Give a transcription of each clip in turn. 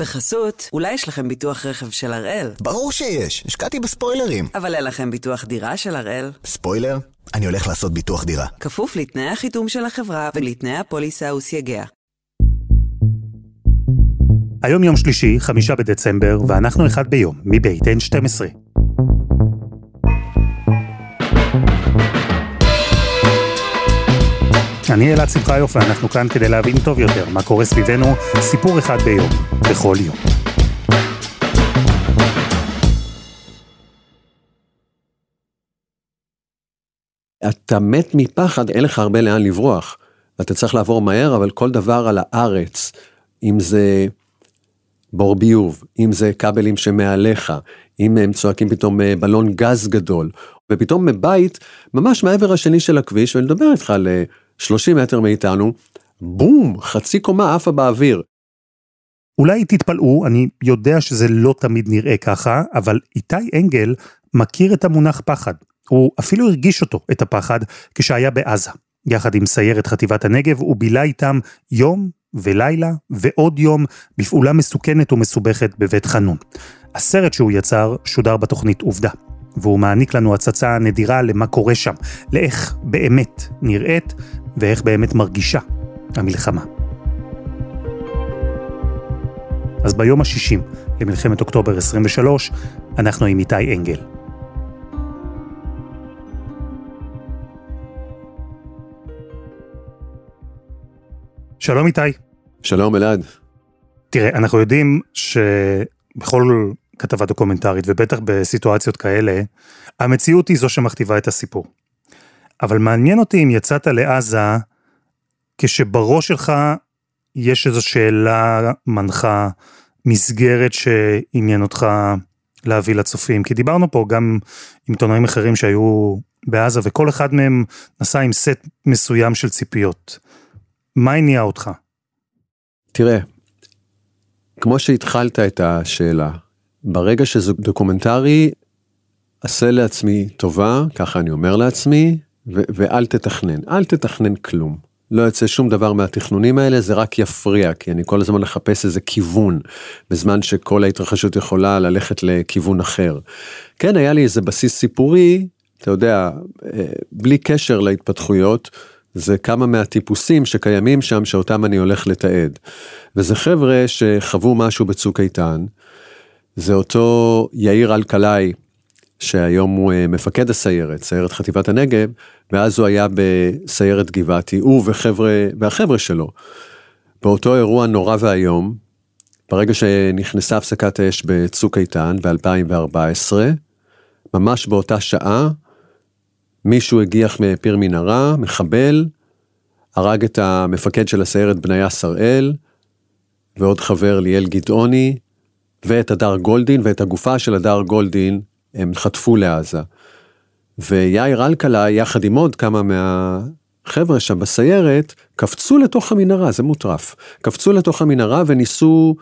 בחסות, אולי יש לכם ביטוח רכב של הראל. ברור שיש, השקעתי בספוילרים. אבל אין לכם ביטוח דירה של הראל. ספוילר? אני הולך לעשות ביטוח דירה. כפוף לתנאי החיתום של החברה ולתנאי הפוליסה וסייגיה. היום יום שלישי, חמישה בדצמבר, ואנחנו אחד ביום, מבית N12. אני אלעד שמחיוף ואנחנו כאן כדי להבין טוב יותר מה קורה סביבנו, סיפור אחד ביום, בכל יום. אתה מת מפחד, אין לך הרבה לאן לברוח. אתה צריך לעבור מהר, אבל כל דבר על הארץ, אם זה בור ביוב, אם זה כבלים שמעליך, אם הם צועקים פתאום אה, בלון גז גדול, ופתאום מבית, ממש מעבר השני של הכביש, ואני מדבר איתך על 30 מטר מאיתנו, בום, חצי קומה עפה באוויר. אולי תתפלאו, אני יודע שזה לא תמיד נראה ככה, אבל איתי אנגל מכיר את המונח פחד. הוא אפילו הרגיש אותו, את הפחד, כשהיה בעזה. יחד עם סיירת חטיבת הנגב, הוא בילה איתם יום ולילה ועוד יום בפעולה מסוכנת ומסובכת בבית חנון. הסרט שהוא יצר שודר בתוכנית עובדה. והוא מעניק לנו הצצה נדירה למה קורה שם, לאיך באמת נראית ואיך באמת מרגישה המלחמה. אז ביום ה-60 למלחמת אוקטובר 23, אנחנו עם איתי אנגל. שלום איתי. שלום אלעד. תראה, אנחנו יודעים שבכל כתבה דוקומנטרית, ובטח בסיטואציות כאלה, המציאות היא זו שמכתיבה את הסיפור. אבל מעניין אותי אם יצאת לעזה כשבראש שלך יש איזו שאלה מנחה, מסגרת שעניין אותך להביא לצופים. כי דיברנו פה גם עם עיתונאים אחרים שהיו בעזה, וכל אחד מהם נסע עם סט מסוים של ציפיות. מה הניע אותך? תראה, כמו שהתחלת את השאלה, ברגע שזה דוקומנטרי, עשה לעצמי טובה, ככה אני אומר לעצמי, ואל תתכנן, אל תתכנן כלום. לא יוצא שום דבר מהתכנונים האלה, זה רק יפריע, כי אני כל הזמן מחפש איזה כיוון, בזמן שכל ההתרחשות יכולה ללכת לכיוון אחר. כן, היה לי איזה בסיס סיפורי, אתה יודע, אה, בלי קשר להתפתחויות, זה כמה מהטיפוסים שקיימים שם שאותם אני הולך לתעד. וזה חבר'ה שחוו משהו בצוק איתן, זה אותו יאיר אלקלעי, שהיום הוא אה, מפקד הסיירת, סיירת חטיבת הנגב, ואז הוא היה בסיירת גבעתי, הוא וחבר'ה, והחבר'ה שלו. באותו אירוע נורא ואיום, ברגע שנכנסה הפסקת האש בצוק איתן ב-2014, ממש באותה שעה, מישהו הגיח מפיר מנהרה, מחבל, הרג את המפקד של הסיירת בניה שראל, ועוד חבר ליאל גדעוני, ואת הדר גולדין, ואת הגופה של הדר גולדין הם חטפו לעזה. ויאיר אלקלה, יחד עם עוד כמה מהחבר'ה שם בסיירת, קפצו לתוך המנהרה, זה מוטרף. קפצו לתוך המנהרה וניסו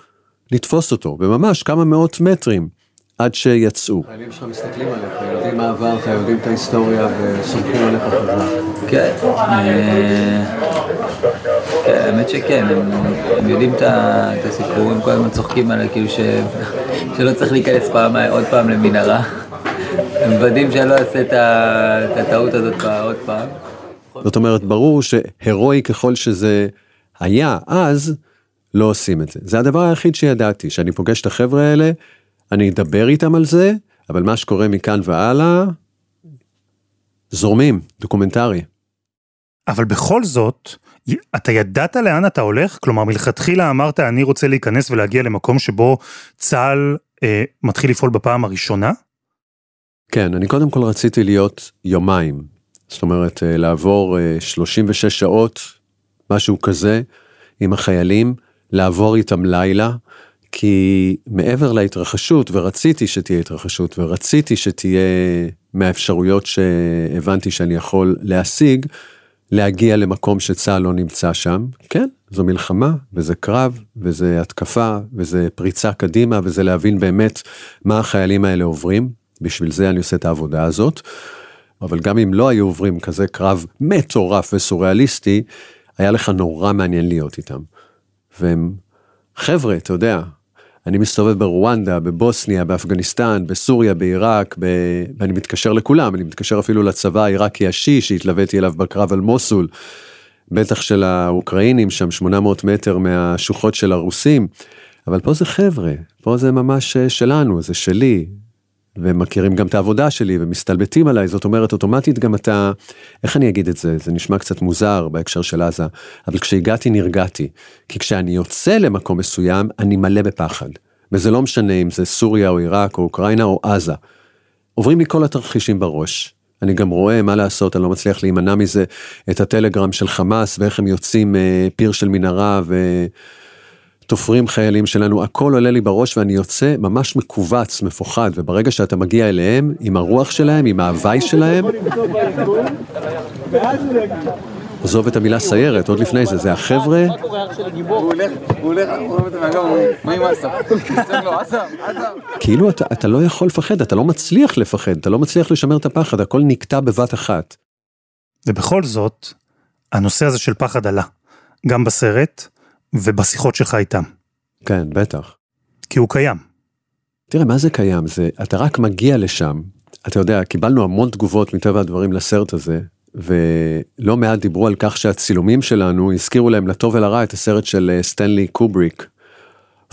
לתפוס אותו, וממש כמה מאות מטרים. עד שיצאו. החיילים שלך מסתכלים עליך, יודעים מה עברת, יודעים את ההיסטוריה וסומכים עליך חזרה. כן, אה, כן, האמת שכן, הם יודעים את הסיפור, הם כל הזמן צוחקים עליי, כאילו שלא צריך להיכנס עוד פעם למנהרה. הם מוודאים שאני לא אעשה את הטעות הזאת עוד פעם. זאת אומרת, ברור שהרואי ככל שזה היה אז, לא עושים את זה. זה הדבר היחיד שידעתי, שאני פוגש את החבר'ה האלה, אני אדבר איתם על זה, אבל מה שקורה מכאן והלאה, זורמים, דוקומנטרי. אבל בכל זאת, אתה ידעת לאן אתה הולך? כלומר, מלכתחילה אמרת, אני רוצה להיכנס ולהגיע למקום שבו צה"ל אה, מתחיל לפעול בפעם הראשונה? כן, אני קודם כל רציתי להיות יומיים. זאת אומרת, אה, לעבור אה, 36 שעות, משהו כזה, עם החיילים, לעבור איתם לילה, כי מעבר להתרחשות, ורציתי שתהיה התרחשות, ורציתי שתהיה מהאפשרויות שהבנתי שאני יכול להשיג, להגיע למקום שצה"ל לא נמצא שם. כן, זו מלחמה, וזה קרב, וזה התקפה, וזה פריצה קדימה, וזה להבין באמת מה החיילים האלה עוברים. בשביל זה אני עושה את העבודה הזאת. אבל גם אם לא היו עוברים כזה קרב מטורף וסוריאליסטי, היה לך נורא מעניין להיות איתם. והם חבר'ה, אתה יודע, אני מסתובב ברואנדה, בבוסניה, באפגניסטן, בסוריה, בעיראק, ב... ואני מתקשר לכולם, אני מתקשר אפילו לצבא העיראקי השיעי שהתלוויתי אליו בקרב על מוסול, בטח של האוקראינים שם 800 מטר מהשוחות של הרוסים, אבל פה זה חבר'ה, פה זה ממש אה, שלנו, זה שלי, ומכירים גם את העבודה שלי ומסתלבטים עליי, זאת אומרת אוטומטית גם אתה, איך אני אגיד את זה, זה נשמע קצת מוזר בהקשר של עזה, אבל כשהגעתי נרגעתי, כי כשאני יוצא למקום מסוים אני מלא בפחד, וזה לא משנה אם זה סוריה או עיראק או אוקראינה או עזה. עוברים לי כל התרחישים בראש. אני גם רואה מה לעשות, אני לא מצליח להימנע מזה, את הטלגרם של חמאס ואיך הם יוצאים אה, פיר של מנהרה ו... תופרים חיילים שלנו, הכל עולה לי בראש ואני יוצא ממש מכווץ, מפוחד, וברגע שאתה מגיע אליהם, עם הרוח שלהם, עם ההוואי שלהם, עזוב את המילה סיירת, עוד לפני זה, זה החבר'ה. כאילו אתה, אתה לא יכול לפחד, אתה לא מצליח לפחד, אתה לא מצליח לשמר את הפחד, הכל נקטע בבת אחת. ובכל זאת, הנושא הזה של פחד עלה, גם בסרט ובשיחות שלך איתם. כן, בטח. כי הוא קיים. תראה, מה זה קיים? זה, אתה רק מגיע לשם, אתה יודע, קיבלנו המון תגובות מטבע הדברים לסרט הזה, ולא מעט דיברו על כך שהצילומים שלנו הזכירו להם לטוב ולרע את הסרט של אה, סטנלי קובריק,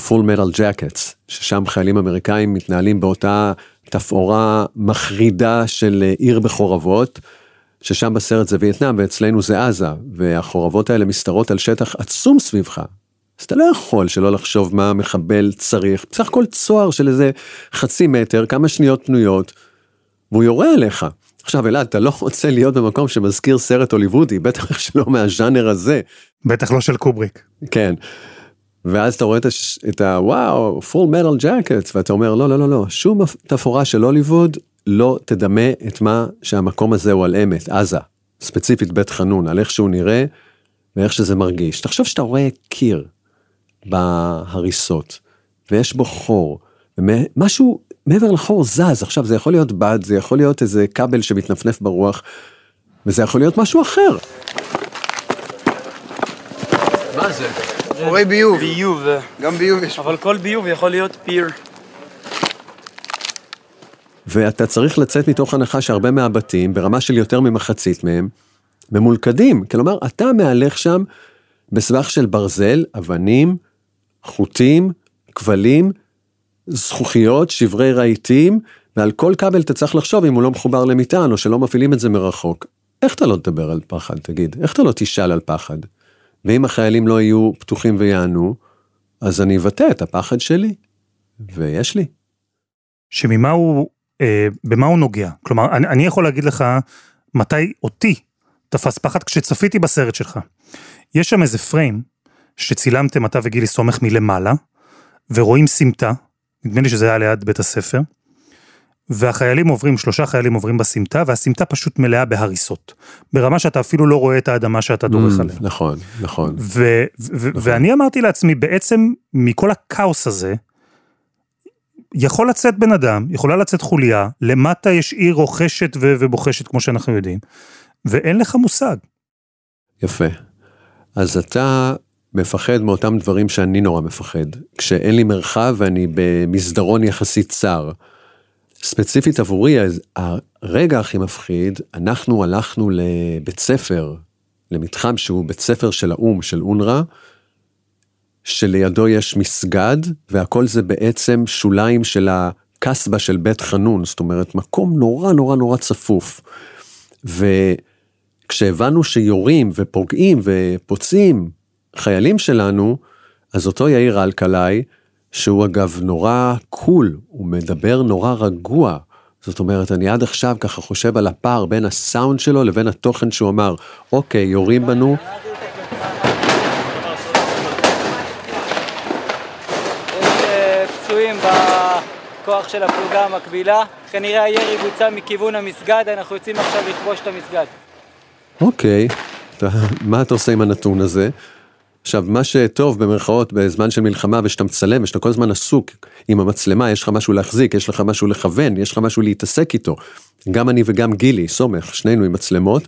Full Metal Jacket, ששם חיילים אמריקאים מתנהלים באותה תפאורה מחרידה של אה, עיר בחורבות, ששם בסרט זה וייטנאם ואצלנו זה עזה, והחורבות האלה משתרעות על שטח עצום סביבך. אז אתה לא יכול שלא לחשוב מה המחבל צריך, בסך הכל צוהר של איזה חצי מטר, כמה שניות פנויות, והוא יורה עליך. עכשיו אלעד, אתה לא רוצה להיות במקום שמזכיר סרט הוליוודי, בטח שלא מהז'אנר הזה. בטח לא של קובריק. כן. ואז אתה רואה את, הש... את הוואו, Full Metal Jacket, ואתה אומר לא, לא, לא, לא, שום תפאורה של הוליווד לא תדמה את מה שהמקום הזה הוא על אמת, עזה, ספציפית בית חנון, על איך שהוא נראה ואיך שזה מרגיש. תחשוב שאתה רואה קיר בהריסות, ויש בו חור, ומשהו מעבר לחור זז, עכשיו זה יכול להיות בד, זה יכול להיות איזה כבל שמתנפנף ברוח, וזה יכול להיות משהו אחר. מה זה? חורי ביוב. ביוב. גם ביוב יש. אבל כל ביוב יכול להיות פיר. ואתה צריך לצאת מתוך הנחה שהרבה מהבתים, ברמה של יותר ממחצית מהם, ממולכדים. כלומר, אתה מהלך שם בסבך של ברזל, אבנים, חוטים, כבלים, זכוכיות, שברי רהיטים, ועל כל כבל אתה צריך לחשוב אם הוא לא מחובר למטען או שלא מפעילים את זה מרחוק. איך אתה לא תדבר על פחד, תגיד? איך אתה לא תשאל על פחד? ואם החיילים לא יהיו פתוחים ויענו, אז אני אבטא את הפחד שלי, ויש לי. שממה הוא, אה, במה הוא נוגע? כלומר, אני, אני יכול להגיד לך מתי אותי תפס פחד כשצפיתי בסרט שלך. יש שם איזה פריים שצילמתם אתה וגילי סומך מלמעלה, ורואים סמטה, נדמה לי שזה היה ליד בית הספר, והחיילים עוברים, שלושה חיילים עוברים בסמטה, והסמטה פשוט מלאה בהריסות. ברמה שאתה אפילו לא רואה את האדמה שאתה דורך Mm, עליה. נכון, נכון. ו- ו- ואני אמרתי לעצמי, בעצם מכל הכאוס הזה, יכול לצאת בן אדם, יכולה לצאת חוליה, למטה יש עיר רוכשת ו- ובוחשת כמו שאנחנו יודעים, ואין לך מושג. יפה. אז אתה מפחד מאותם דברים שאני נורא מפחד. כשאין לי מרחב ואני במסדרון יחסית צר. ספציפית עבורי, הרגע הכי מפחיד, אנחנו הלכנו לבית ספר, למתחם שהוא בית ספר של האו"ם, של אונר"א, שלידו יש מסגד, והכל זה בעצם שוליים של הקסבה של בית חנון, זאת אומרת, מקום נורא נורא נורא צפוף. וכשהבנו שיורים ופוגעים ופוצעים חיילים שלנו, אז אותו יאיר אלקלעי, שהוא אגב נורא קול, הוא מדבר נורא רגוע. זאת אומרת, אני עד עכשיו ככה חושב על הפער בין הסאונד שלו לבין התוכן שהוא אמר, אוקיי, יורים בנו, יש אה, פצועים בכוח של הפלוגה המקבילה. כנראה הירי בוצע מכיוון המסגד, אנחנו יוצאים עכשיו לכבוש את המסגד. אוקיי, אתה, מה אתה עושה עם הנתון הזה? עכשיו, מה שטוב במרכאות בזמן של מלחמה ושאתה מצלם ושאתה כל הזמן עסוק עם המצלמה, יש לך משהו להחזיק, יש לך משהו לכוון, יש לך משהו להתעסק איתו. גם אני וגם גילי, סומך, שנינו עם מצלמות,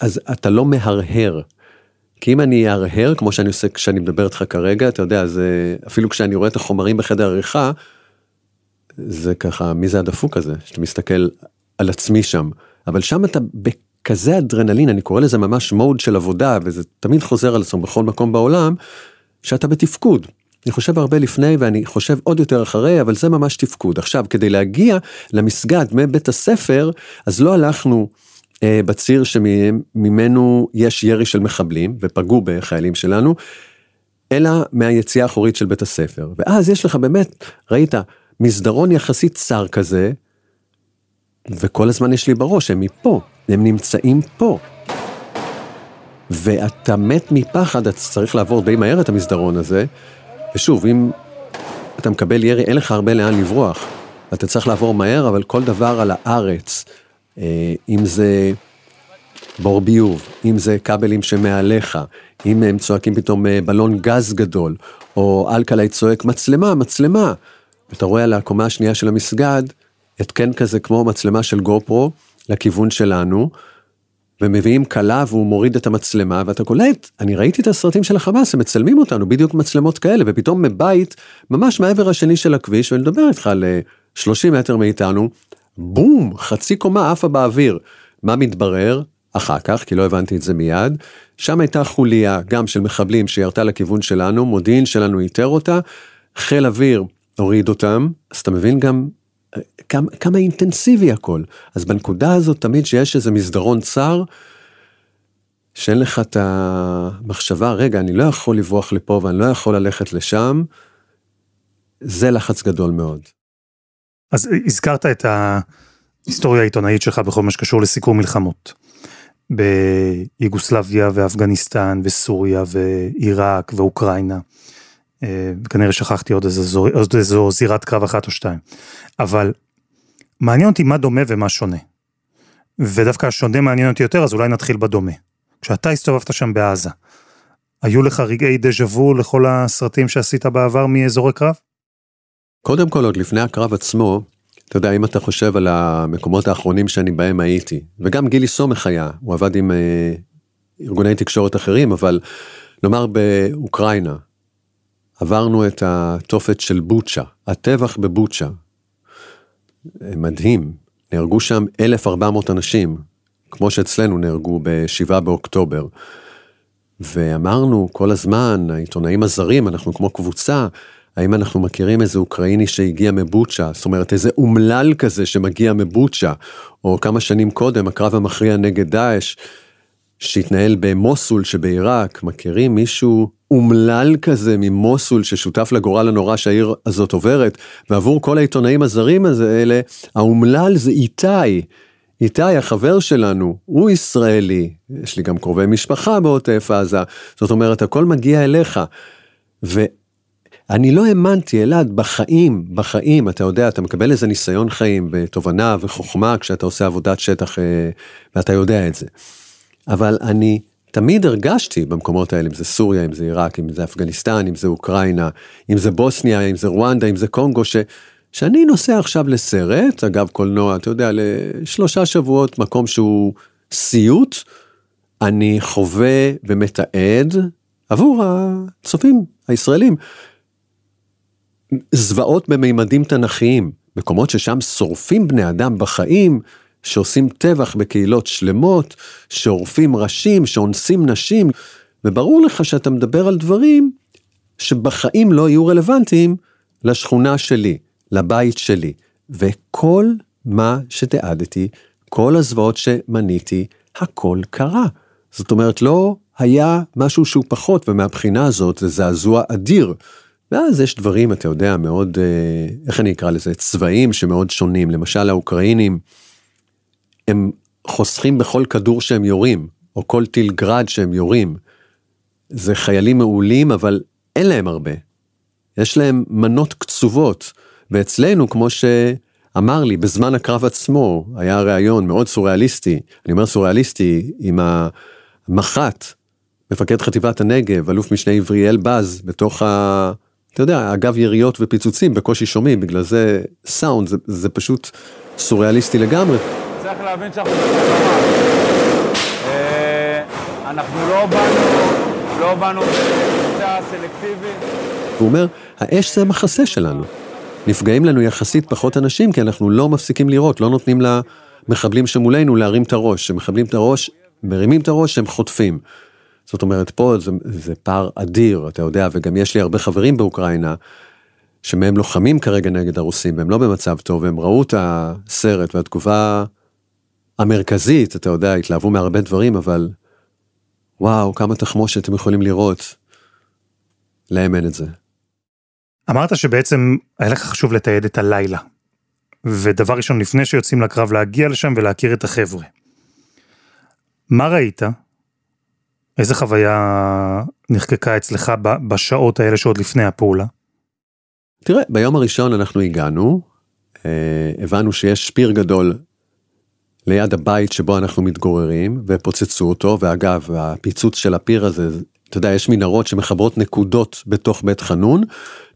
אז אתה לא מהרהר. כי אם אני אהרהר, כמו שאני עושה כשאני מדבר איתך כרגע, אתה יודע, זה, אפילו כשאני רואה את החומרים בחדר עריכה, זה ככה, מי זה הדפוק הזה, שאתה מסתכל על עצמי שם. אבל שם אתה בכזה אדרנלין, אני קורא לזה ממש מוד של עבודה, וזה תמיד חוזר על עצמו בכל מקום בעולם, שאתה בתפקוד. אני חושב הרבה לפני ואני חושב עוד יותר אחרי, אבל זה ממש תפקוד. עכשיו, כדי להגיע למסגד מבית הספר, אז לא הלכנו אה, בציר שממנו יש ירי של מחבלים ופגעו בחיילים שלנו, אלא מהיציאה האחורית של בית הספר. ואז יש לך באמת, ראית, מסדרון יחסית צר כזה, וכל הזמן יש לי בראש, הם מפה, הם נמצאים פה. ואתה מת מפחד, אתה צריך לעבור די מהר את המסדרון הזה, ושוב, אם אתה מקבל ירי, אין לך הרבה לאן לברוח. אתה צריך לעבור מהר, אבל כל דבר על הארץ, אה, אם זה בור ביוב, אם זה כבלים שמעליך, אם הם צועקים פתאום אה, בלון גז גדול, או אלקלעי צועק מצלמה, מצלמה. ואתה רואה על הקומה השנייה של המסגד, התקן כזה כמו מצלמה של גו פרו, לכיוון שלנו, ומביאים כלה והוא מוריד את המצלמה ואתה קולט, אני ראיתי את הסרטים של החמאס, הם מצלמים אותנו בדיוק מצלמות כאלה, ופתאום מבית ממש מעבר השני של הכביש, ואני מדבר איתך על 30 מטר מאיתנו, בום, חצי קומה עפה באוויר. מה מתברר? אחר כך, כי לא הבנתי את זה מיד, שם הייתה חוליה גם של מחבלים שירתה לכיוון שלנו, מודיעין שלנו איתר אותה, חיל אוויר הוריד אותם, אז אתה מבין גם כמה, כמה אינטנסיבי הכל. אז בנקודה הזאת תמיד שיש איזה מסדרון צר, שאין לך את המחשבה, רגע, אני לא יכול לברוח לפה ואני לא יכול ללכת לשם, זה לחץ גדול מאוד. אז הזכרת את ההיסטוריה העיתונאית שלך בכל מה שקשור לסיכום מלחמות. ביוגוסלביה ואפגניסטן וסוריה ועיראק ואוקראינה. אה, כנראה שכחתי עוד איזו, עוד איזו זירת קרב אחת או שתיים. אבל מעניין אותי מה דומה ומה שונה. ודווקא השונה מעניין אותי יותר, אז אולי נתחיל בדומה. כשאתה הסתובבת שם בעזה, היו לך רגעי דז'ה וו לכל הסרטים שעשית בעבר מאזורי קרב? קודם כל, עוד לפני הקרב עצמו, אתה יודע, אם אתה חושב על המקומות האחרונים שאני בהם הייתי, וגם גילי סומך היה, הוא עבד עם אה, ארגוני תקשורת אחרים, אבל נאמר באוקראינה, עברנו את התופת של בוצ'ה, הטבח בבוצ'ה. מדהים, נהרגו שם 1,400 אנשים, כמו שאצלנו נהרגו ב-7 באוקטובר. ואמרנו כל הזמן, העיתונאים הזרים, אנחנו כמו קבוצה, האם אנחנו מכירים איזה אוקראיני שהגיע מבוצ'ה, זאת אומרת איזה אומלל כזה שמגיע מבוצ'ה, או כמה שנים קודם, הקרב המכריע נגד דאעש, שהתנהל במוסול שבעיראק, מכירים מישהו אומלל כזה ממוסול ששותף לגורל הנורא שהעיר הזאת עוברת, ועבור כל העיתונאים הזרים האלה, האומלל זה איתי. איתי החבר שלנו, הוא ישראלי, יש לי גם קרובי משפחה בעוטף עזה, זאת אומרת הכל מגיע אליך. ואני לא האמנתי, אלעד, בחיים, בחיים, אתה יודע, אתה מקבל איזה ניסיון חיים ותובנה וחוכמה כשאתה עושה עבודת שטח אה, ואתה יודע את זה. אבל אני תמיד הרגשתי במקומות האלה, אם זה סוריה, אם זה עיראק, אם זה אפגניסטן, אם זה אוקראינה, אם זה בוסניה, אם זה רואנדה, אם זה קונגו, ש... שאני נוסע עכשיו לסרט, אגב קולנוע, אתה יודע, לשלושה שבועות, מקום שהוא סיוט, אני חווה ומתעד עבור הצופים הישראלים. זוועות במימדים תנכיים, מקומות ששם שורפים בני אדם בחיים, שעושים טבח בקהילות שלמות, שעורפים ראשים, שאונסים נשים, וברור לך שאתה מדבר על דברים שבחיים לא יהיו רלוונטיים לשכונה שלי, לבית שלי. וכל מה שתיעדתי, כל הזוועות שמניתי, הכל קרה. זאת אומרת, לא היה משהו שהוא פחות, ומהבחינה הזאת זה זעזוע אדיר. ואז יש דברים, אתה יודע, מאוד, אה, איך אני אקרא לזה, צבעים שמאוד שונים. למשל, האוקראינים, הם חוסכים בכל כדור שהם יורים, או כל טיל גראד שהם יורים. זה חיילים מעולים, אבל אין להם הרבה. יש להם מנות קצובות, ואצלנו, כמו שאמר לי, בזמן הקרב עצמו, היה ראיון מאוד סוריאליסטי, אני אומר סוריאליסטי, עם המח"ט, מפקד חטיבת הנגב, אלוף משנה עבריאל בז, בתוך ה... אתה יודע, אגב יריות ופיצוצים, בקושי שומעים, בגלל זה סאונד, זה, זה פשוט סוריאליסטי לגמרי. להבין שאנחנו במלחמה. אה, אנחנו לא באנו לא באנו במבצע סלקטיבי. הוא אומר, האש זה המחסה שלנו. נפגעים לנו יחסית פחות אנשים, כי אנחנו לא מפסיקים לירות, לא נותנים למחבלים שמולנו להרים את הראש. כשמחבלים את הראש, מרימים את הראש, הם חוטפים. זאת אומרת, פה זה, זה פער אדיר, אתה יודע, וגם יש לי הרבה חברים באוקראינה, שמהם לוחמים כרגע נגד הרוסים, והם לא במצב טוב, והם ראו את הסרט, והתגובה המרכזית, אתה יודע, התלהבו מהרבה דברים, אבל וואו, כמה תחמושת הם יכולים לראות. להם אין את זה. אמרת שבעצם היה לך חשוב לתעד את הלילה. ודבר ראשון, לפני שיוצאים לקרב, להגיע לשם ולהכיר את החבר'ה. מה ראית? איזה חוויה נחקקה אצלך בשעות האלה שעוד לפני הפעולה? תראה, ביום הראשון אנחנו הגענו, אה, הבנו שיש פיר גדול ליד הבית שבו אנחנו מתגוררים, ופוצצו אותו, ואגב, הפיצוץ של הפיר הזה, אתה יודע, יש מנהרות שמחברות נקודות בתוך בית חנון,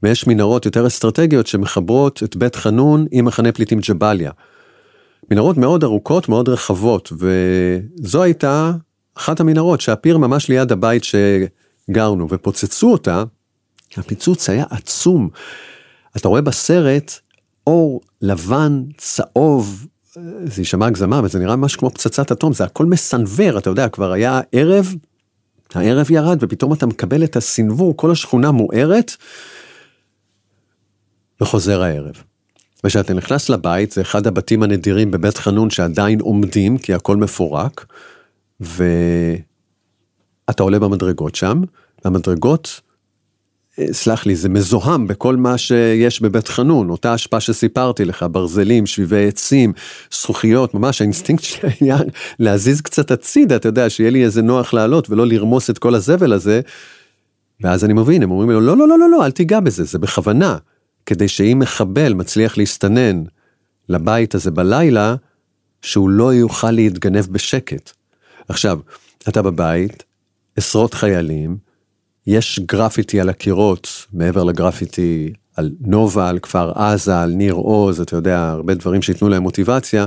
ויש מנהרות יותר אסטרטגיות שמחברות את בית חנון עם מחנה פליטים ג'באליה. מנהרות מאוד ארוכות, מאוד רחבות, וזו הייתה אחת המנהרות שהפיר ממש ליד הבית שגרנו, ופוצצו אותה, הפיצוץ היה עצום. אתה רואה בסרט אור לבן, צהוב, זה יישמע הגזמה, אבל זה נראה ממש כמו פצצת אטום, זה הכל מסנוור, אתה יודע, כבר היה ערב, הערב ירד, ופתאום אתה מקבל את הסנוור, כל השכונה מוארת, וחוזר הערב. וכשאתה נכנס לבית, זה אחד הבתים הנדירים בבית חנון שעדיין עומדים, כי הכל מפורק, ואתה עולה במדרגות שם, והמדרגות סלח לי, זה מזוהם בכל מה שיש בבית חנון, אותה אשפה שסיפרתי לך, ברזלים, שביבי עצים, זכוכיות, ממש האינסטינקט שלי היה להזיז קצת הצידה, אתה יודע, שיהיה לי איזה נוח לעלות ולא לרמוס את כל הזבל הזה. ואז אני מבין, הם אומרים לו, לא, לא, לא, לא, לא, אל תיגע בזה, זה בכוונה, כדי שאם מחבל מצליח להסתנן לבית הזה בלילה, שהוא לא יוכל להתגנב בשקט. עכשיו, אתה בבית, עשרות חיילים, יש גרפיטי על הקירות, מעבר לגרפיטי על נובה, על כפר עזה, על ניר עוז, אתה יודע, הרבה דברים שייתנו להם מוטיבציה.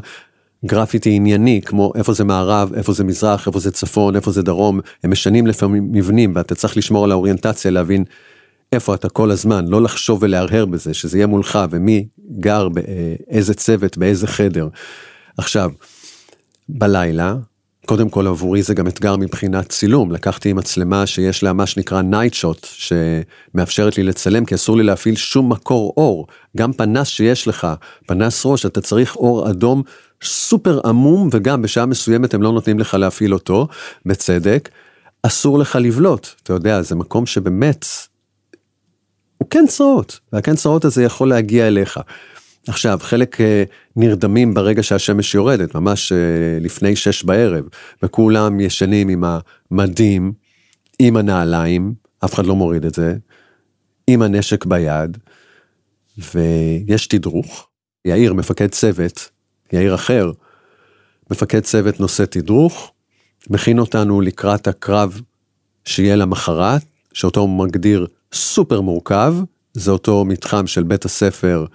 גרפיטי ענייני, כמו איפה זה מערב, איפה זה מזרח, איפה זה צפון, איפה זה דרום, הם משנים לפעמים מבנים, ואתה צריך לשמור על האוריינטציה, להבין איפה אתה כל הזמן, לא לחשוב ולהרהר בזה, שזה יהיה מולך, ומי גר באיזה צוות, באיזה חדר. עכשיו, בלילה, קודם כל עבורי זה גם אתגר מבחינת צילום, לקחתי מצלמה שיש לה מה שנקרא night shot, שמאפשרת לי לצלם, כי אסור לי להפעיל שום מקור אור. גם פנס שיש לך, פנס ראש, אתה צריך אור אדום סופר עמום, וגם בשעה מסוימת הם לא נותנים לך להפעיל אותו, בצדק. אסור לך לבלוט, אתה יודע, זה מקום שבאמת, הוא כן צרעות, והכן צרעות הזה יכול להגיע אליך. עכשיו, חלק אה, נרדמים ברגע שהשמש יורדת, ממש אה, לפני שש בערב, וכולם ישנים עם המדים, עם הנעליים, אף אחד לא מוריד את זה, עם הנשק ביד, ויש תדרוך. יאיר, מפקד צוות, יאיר אחר, מפקד צוות נושא תדרוך, מכין אותנו לקראת הקרב שיהיה למחרת, שאותו מגדיר סופר מורכב, זה אותו מתחם של בית הספר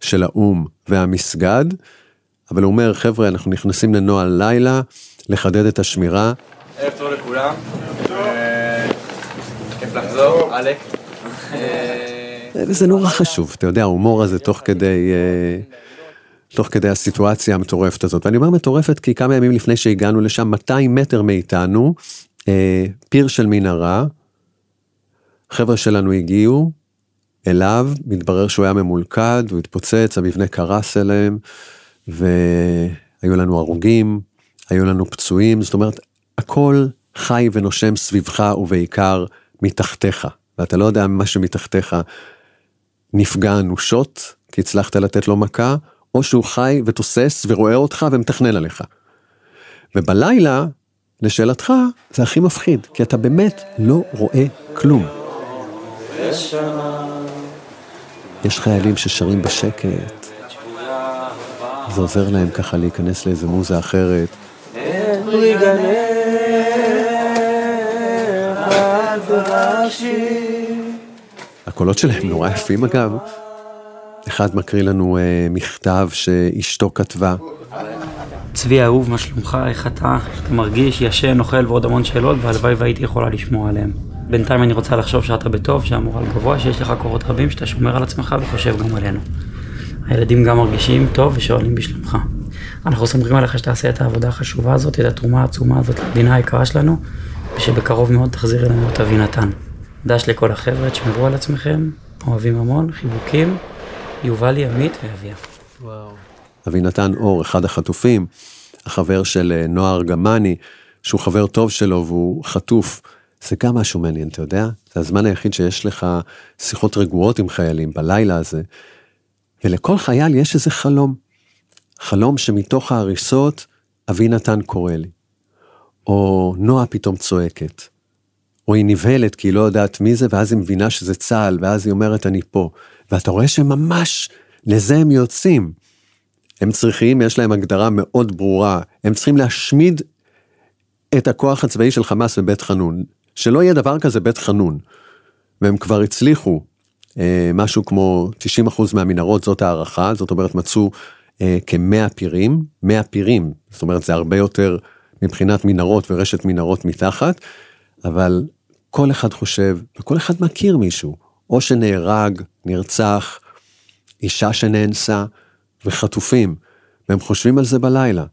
של האו"ם והמסגד, אבל הוא אומר, חבר'ה, אנחנו נכנסים לנוהל לילה, לחדד את השמירה. ערב טוב לכולם. אה, כיף לחזור, אלק. אה, זה נורא חשוב, אתה יודע, ההומור הזה תוך כדי... אה, תוך כדי הסיטואציה המטורפת הזאת. ואני אומר מטורפת כי כמה ימים לפני שהגענו לשם, 200 מטר מאיתנו, פיר של מנהרה, חבר'ה שלנו הגיעו, אליו, מתברר שהוא היה ממולכד, הוא התפוצץ, המבנה קרס אליהם, והיו לנו הרוגים, היו לנו פצועים, זאת אומרת, הכל חי ונושם סביבך ובעיקר מתחתיך, ואתה לא יודע מה שמתחתיך נפגע אנושות, כי הצלחת לתת לו מכה, או שהוא חי ותוסס ורואה אותך ומתכנן עליך. ובלילה, לשאלתך, זה הכי מפחיד, כי אתה באמת לא רואה כלום. יש חיילים ששרים בשקט, זה עוזר להם ככה להיכנס לאיזה מוזה אחרת. הקולות שלהם נורא יפים אגב. אחד מקריא לנו אה, מכתב שאשתו כתבה. צבי אהוב, מה שלומך? איך אתה? איך אתה מרגיש? ישן, אוכל ועוד המון שאלות, והלוואי והייתי יכולה לשמוע עליהם. בינתיים אני רוצה לחשוב שאתה בטוב, שהמורל גבוה, שיש לך כוחות רבים, שאתה שומר על עצמך וחושב גם עלינו. הילדים גם מרגישים טוב ושואלים בשלומך. אנחנו סומכים עליך שתעשה את העבודה החשובה הזאת, את התרומה העצומה הזאת למדינה היקרה שלנו, ושבקרוב מאוד תחזיר אלינו את אבינתן. דש לכל החבר'ה, תשמרו על עצמכם, אוהבים המון, חיבוקים, יובלי, עמית ואביה. אבינתן אור, אחד החטופים, החבר של אה, נועה ארגמני, שהוא חבר טוב שלו והוא חטוף. זה גם משהו מעניין, אתה יודע? זה הזמן היחיד שיש לך שיחות רגועות עם חיילים בלילה הזה. ולכל חייל יש איזה חלום. חלום שמתוך ההריסות אבי נתן קורא לי. או נועה פתאום צועקת. או היא נבהלת כי היא לא יודעת מי זה, ואז היא מבינה שזה צה"ל, ואז היא אומרת אני פה. ואתה רואה שממש לזה הם יוצאים. הם צריכים, יש להם הגדרה מאוד ברורה, הם צריכים להשמיד את הכוח הצבאי של חמאס בבית חנון. שלא יהיה דבר כזה בית חנון. והם כבר הצליחו, אה, משהו כמו 90% מהמנהרות, זאת הערכה, זאת אומרת מצאו אה, כמאה פירים, 100 פירים, זאת אומרת זה הרבה יותר מבחינת מנהרות ורשת מנהרות מתחת, אבל כל אחד חושב, וכל אחד מכיר מישהו, או שנהרג, נרצח, אישה שנאנסה, וחטופים, והם חושבים על זה בלילה.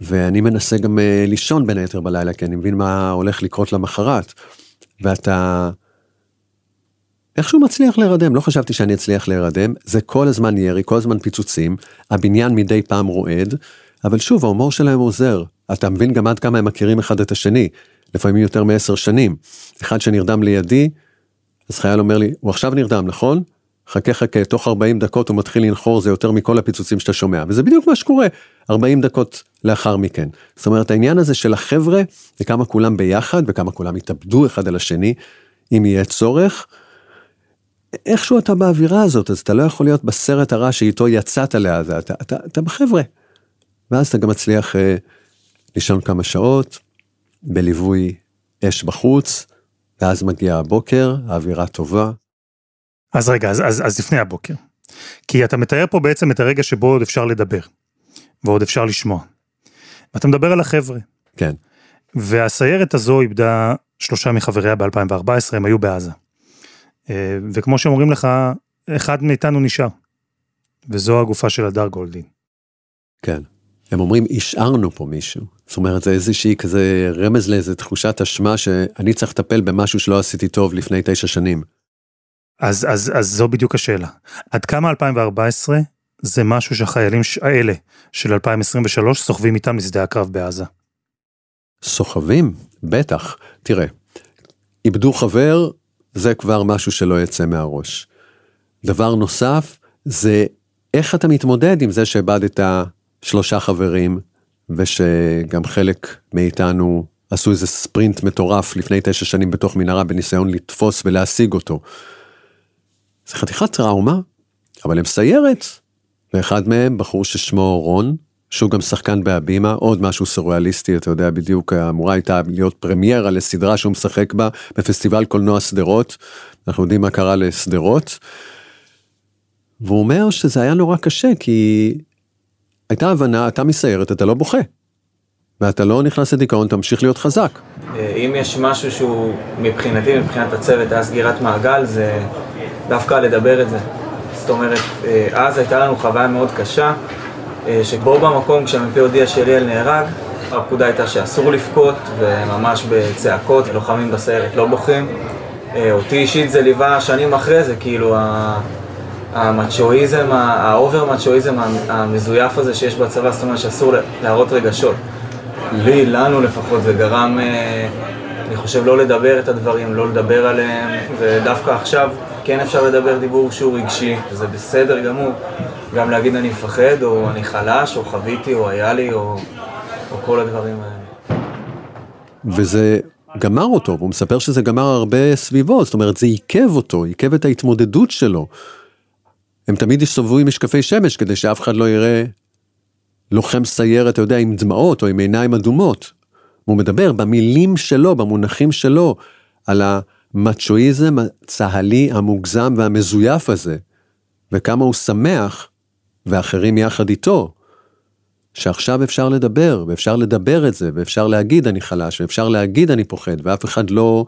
ואני מנסה גם uh, לישון בין היתר בלילה, כי אני מבין מה הולך לקרות למחרת. ואתה איכשהו מצליח להירדם, לא חשבתי שאני אצליח להירדם, זה כל הזמן ירי, כל הזמן פיצוצים, הבניין מדי פעם רועד, אבל שוב, ההומור שלהם עוזר. אתה מבין גם עד כמה הם מכירים אחד את השני, לפעמים יותר מעשר שנים. אחד שנרדם לידי, אז חייל אומר לי, הוא עכשיו נרדם, נכון? חכה חכה, תוך 40 דקות הוא מתחיל לנחור, זה יותר מכל הפיצוצים שאתה שומע, וזה בדיוק מה שקורה 40 דקות לאחר מכן. זאת אומרת, העניין הזה של החבר'ה, זה כמה כולם ביחד, וכמה כולם יתאבדו אחד על השני, אם יהיה צורך. איכשהו אתה באווירה הזאת, אז אתה לא יכול להיות בסרט הרע שאיתו יצאת לעזה, אתה, אתה, אתה בחבר'ה. ואז אתה גם מצליח אה, לישון כמה שעות, בליווי אש בחוץ, ואז מגיע הבוקר, האווירה טובה. אז רגע, אז, אז, אז לפני הבוקר. כי אתה מתאר פה בעצם את הרגע שבו עוד אפשר לדבר, ועוד אפשר לשמוע. ואתה מדבר על החבר'ה. כן. והסיירת הזו איבדה שלושה מחבריה ב-2014, הם היו בעזה. אה, וכמו שאומרים לך, אחד מאיתנו נשאר. וזו הגופה של הדר גולדין. כן. הם אומרים, השארנו פה מישהו. זאת אומרת, זה איזושהי כזה רמז לאיזה תחושת אשמה שאני צריך לטפל במשהו שלא עשיתי טוב לפני תשע שנים. אז, אז, אז זו בדיוק השאלה. עד כמה 2014 זה משהו שהחיילים האלה של 2023 סוחבים איתם לשדה הקרב בעזה? סוחבים? בטח. תראה, איבדו חבר, זה כבר משהו שלא יצא מהראש. דבר נוסף, זה איך אתה מתמודד עם זה שאיבדת שלושה חברים, ושגם חלק מאיתנו עשו איזה ספרינט מטורף לפני תשע שנים בתוך מנהרה בניסיון לתפוס ולהשיג אותו. זה חתיכת טראומה, אבל הם סיירת. ואחד מהם, בחור ששמו רון, שהוא גם שחקן בהבימה, עוד משהו סוריאליסטי, אתה יודע בדיוק, אמורה הייתה להיות פרמיירה לסדרה שהוא משחק בה בפסטיבל קולנוע שדרות, אנחנו יודעים מה קרה לשדרות. והוא אומר שזה היה נורא קשה, כי הייתה הבנה, אתה מסיירת, אתה לא בוכה. ואתה לא נכנס לדיכאון, תמשיך להיות חזק. אם יש משהו שהוא מבחינתי, מבחינת הצוות, היה סגירת מעגל, זה דווקא לדבר את זה. זאת אומרת, אה, אז הייתה לנו חוויה מאוד קשה, אה, שבו במקום כשהמ"פ הודיע שאליאל נהרג, הפקודה הייתה שאסור לבכות, וממש בצעקות, לוחמים בסיירת לא בוכים. אה, אותי אישית זה ליווה שנים אחרי זה, כאילו המצ'ואיזם, ה over מצ'ואיזם המזויף הזה שיש בצבא, זאת אומרת שאסור להראות רגשות. לי, לנו לפחות, זה גרם, אני חושב, לא לדבר את הדברים, לא לדבר עליהם, ודווקא עכשיו כן אפשר לדבר דיבור שהוא רגשי, זה בסדר גמור. גם להגיד אני מפחד, או אני חלש, או חוויתי, או היה לי, או, או כל הדברים האלה. וזה גמר אותו, והוא מספר שזה גמר הרבה סביבו, זאת אומרת זה עיכב אותו, עיכב את ההתמודדות שלו. הם תמיד הסתובבו עם משקפי שמש כדי שאף אחד לא יראה לוחם סיירת, אתה יודע, עם דמעות או עם עיניים אדומות. הוא מדבר במילים שלו, במונחים שלו, על המצ'ואיזם הצה"לי המוגזם והמזויף הזה, וכמה הוא שמח, ואחרים יחד איתו, שעכשיו אפשר לדבר, ואפשר לדבר את זה, ואפשר להגיד אני חלש, ואפשר להגיד אני פוחד, ואף אחד לא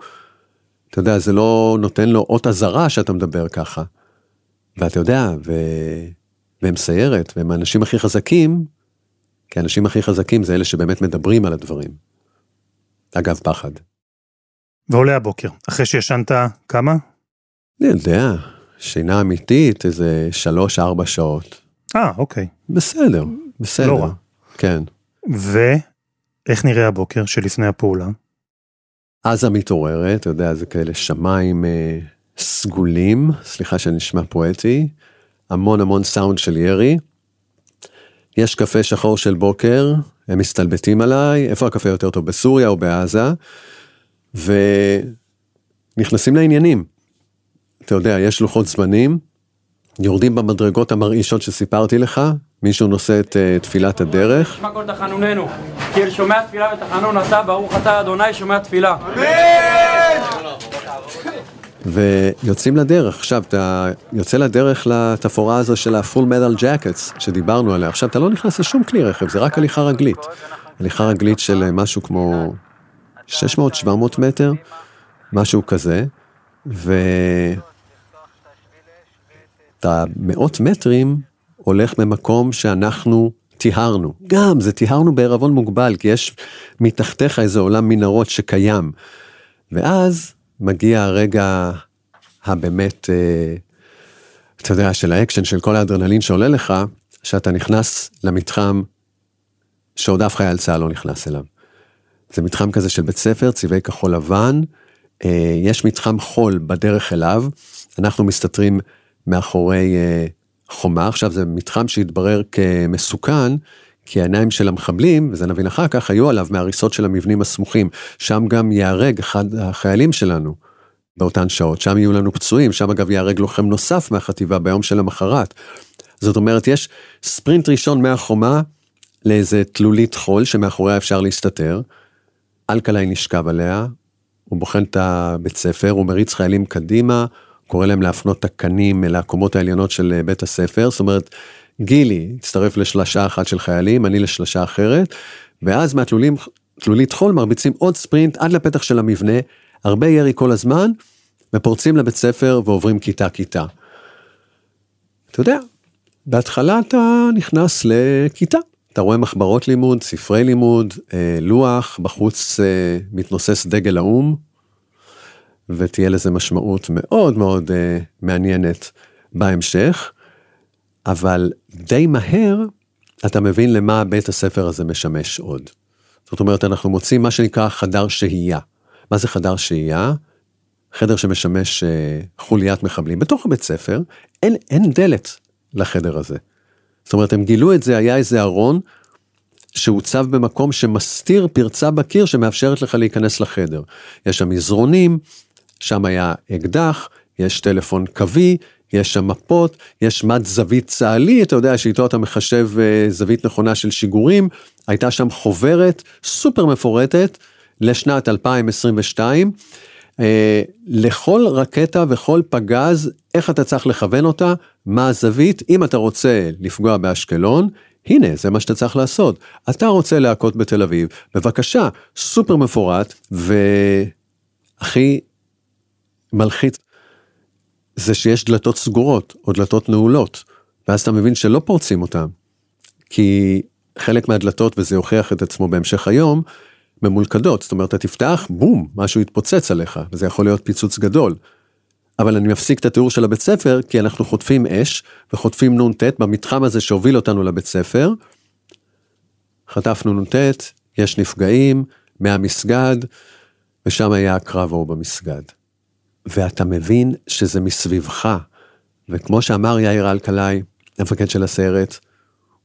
אתה יודע, זה לא נותן לו אות אזהרה שאתה מדבר ככה. ואתה יודע, ו... והם סיירת, והם האנשים הכי חזקים, כי האנשים הכי חזקים זה אלה שבאמת מדברים על הדברים. אגב, פחד. ועולה הבוקר, אחרי שישנת כמה? אני יודע, שינה אמיתית, איזה שלוש-ארבע שעות. אה, אוקיי. בסדר, בסדר. לא רע. כן. ואיך נראה הבוקר שלפני הפעולה? עזה מתעוררת, אתה יודע, זה כאלה שמיים אה, סגולים, סליחה שאני נשמע פואטי, המון המון סאונד של ירי. יש קפה שחור של בוקר, הם מסתלבטים עליי, איפה הקפה יותר טוב, בסוריה או בעזה? ונכנסים לעניינים. אתה יודע, יש לוחות זמנים, יורדים במדרגות המרעישות שסיפרתי לך, מישהו נושא את uh, תפילת הדרך. שמע כל תחנוננו, כי אל שומע תפילה ותחנון אתה, ברוך אתה אדוני שומע תפילה. ויוצאים לדרך. עכשיו, אתה יוצא לדרך לתפאורה הזו של ה-full metal jackets שדיברנו עליה. עכשיו, אתה לא נכנס לשום כלי רכב, זה רק הליכה רגלית. הליכה רגלית של אה, משהו כמו 600-700 מטר, משהו כזה, ו... אתה מאות מטרים הולך במקום שאנחנו טיהרנו. גם, זה טיהרנו בערבון מוגבל, כי יש מתחתיך איזה עולם מנהרות שקיים. ואז מגיע הרגע הבאמת, אה, אתה יודע, של האקשן, של כל האדרנלין שעולה לך, שאתה נכנס למתחם שעוד אף חייל צה"ל לא נכנס אליו. זה מתחם כזה של בית ספר, צבעי כחול לבן, אה, יש מתחם חול בדרך אליו, אנחנו מסתתרים מאחורי אה, חומה, עכשיו זה מתחם שהתברר כמסוכן, כי העיניים של המחבלים, וזה נבין אחר כך, היו עליו מהריסות של המבנים הסמוכים, שם גם ייהרג אחד החיילים שלנו באותן שעות, שם יהיו לנו פצועים, שם אגב ייהרג לוחם נוסף מהחטיבה ביום של המחרת. זאת אומרת, יש ספרינט ראשון מהחומה לאיזה תלולית חול שמאחוריה אפשר להסתתר, אלקלעי נשכב עליה, הוא בוחן את הבית ספר, הוא מריץ חיילים קדימה, קורא להם להפנות את הקנים אל הקומות העליונות של אה, בית הספר, זאת אומרת, גילי הצטרף לשלשה אחת של חיילים, אני לשלשה אחרת, ואז מהתלולים, תלולית חול מרביצים עוד ספרינט עד לפתח של המבנה, הרבה ירי כל הזמן, ופורצים לבית ספר ועוברים כיתה-כיתה. אתה יודע, בהתחלה אתה נכנס לכיתה, אתה רואה מחברות לימוד, ספרי לימוד, אה, לוח, בחוץ אה, מתנוסס דגל האו"ם, ותהיה לזה משמעות מאוד מאוד uh, מעניינת בהמשך, אבל די מהר אתה מבין למה בית הספר הזה משמש עוד. זאת אומרת, אנחנו מוצאים מה שנקרא חדר שהייה. מה זה חדר שהייה? חדר שמשמש uh, חוליית מחבלים. בתוך הבית ספר אין, אין דלת לחדר הזה. זאת אומרת, הם גילו את זה, היה איזה ארון שהוצב במקום שמסתיר פרצה בקיר שמאפשרת לך להיכנס לחדר. יש שם מזרונים, שם היה אקדח, יש טלפון קווי, יש שם מפות, יש מד זווית צה"לי, אתה יודע שאיתו אתה מחשב אה, זווית נכונה של שיגורים, הייתה שם חוברת סופר מפורטת לשנת 2022, אה, לכל רקטה וכל פגז, איך אתה צריך לכוון אותה, מה הזווית, אם אתה רוצה לפגוע באשקלון, הנה, זה מה שאתה צריך לעשות. אתה רוצה להכות בתל אביב, בבקשה, סופר מפורט, והכי מלחיץ זה שיש דלתות סגורות או דלתות נעולות, ואז אתה מבין שלא פורצים אותם. כי חלק מהדלתות, וזה יוכיח את עצמו בהמשך היום, ממולכדות, זאת אומרת, אתה תפתח, בום, משהו יתפוצץ עליך, וזה יכול להיות פיצוץ גדול. אבל אני מפסיק את התיאור של הבית ספר, כי אנחנו חוטפים אש, וחוטפים נ"ט במתחם הזה שהוביל אותנו לבית ספר. חטפנו נ"ט, יש נפגעים, מהמסגד, ושם היה הקרב ההוא במסגד. ואתה מבין שזה מסביבך. וכמו שאמר יאיר אלקלעי, המפקד של הסרט,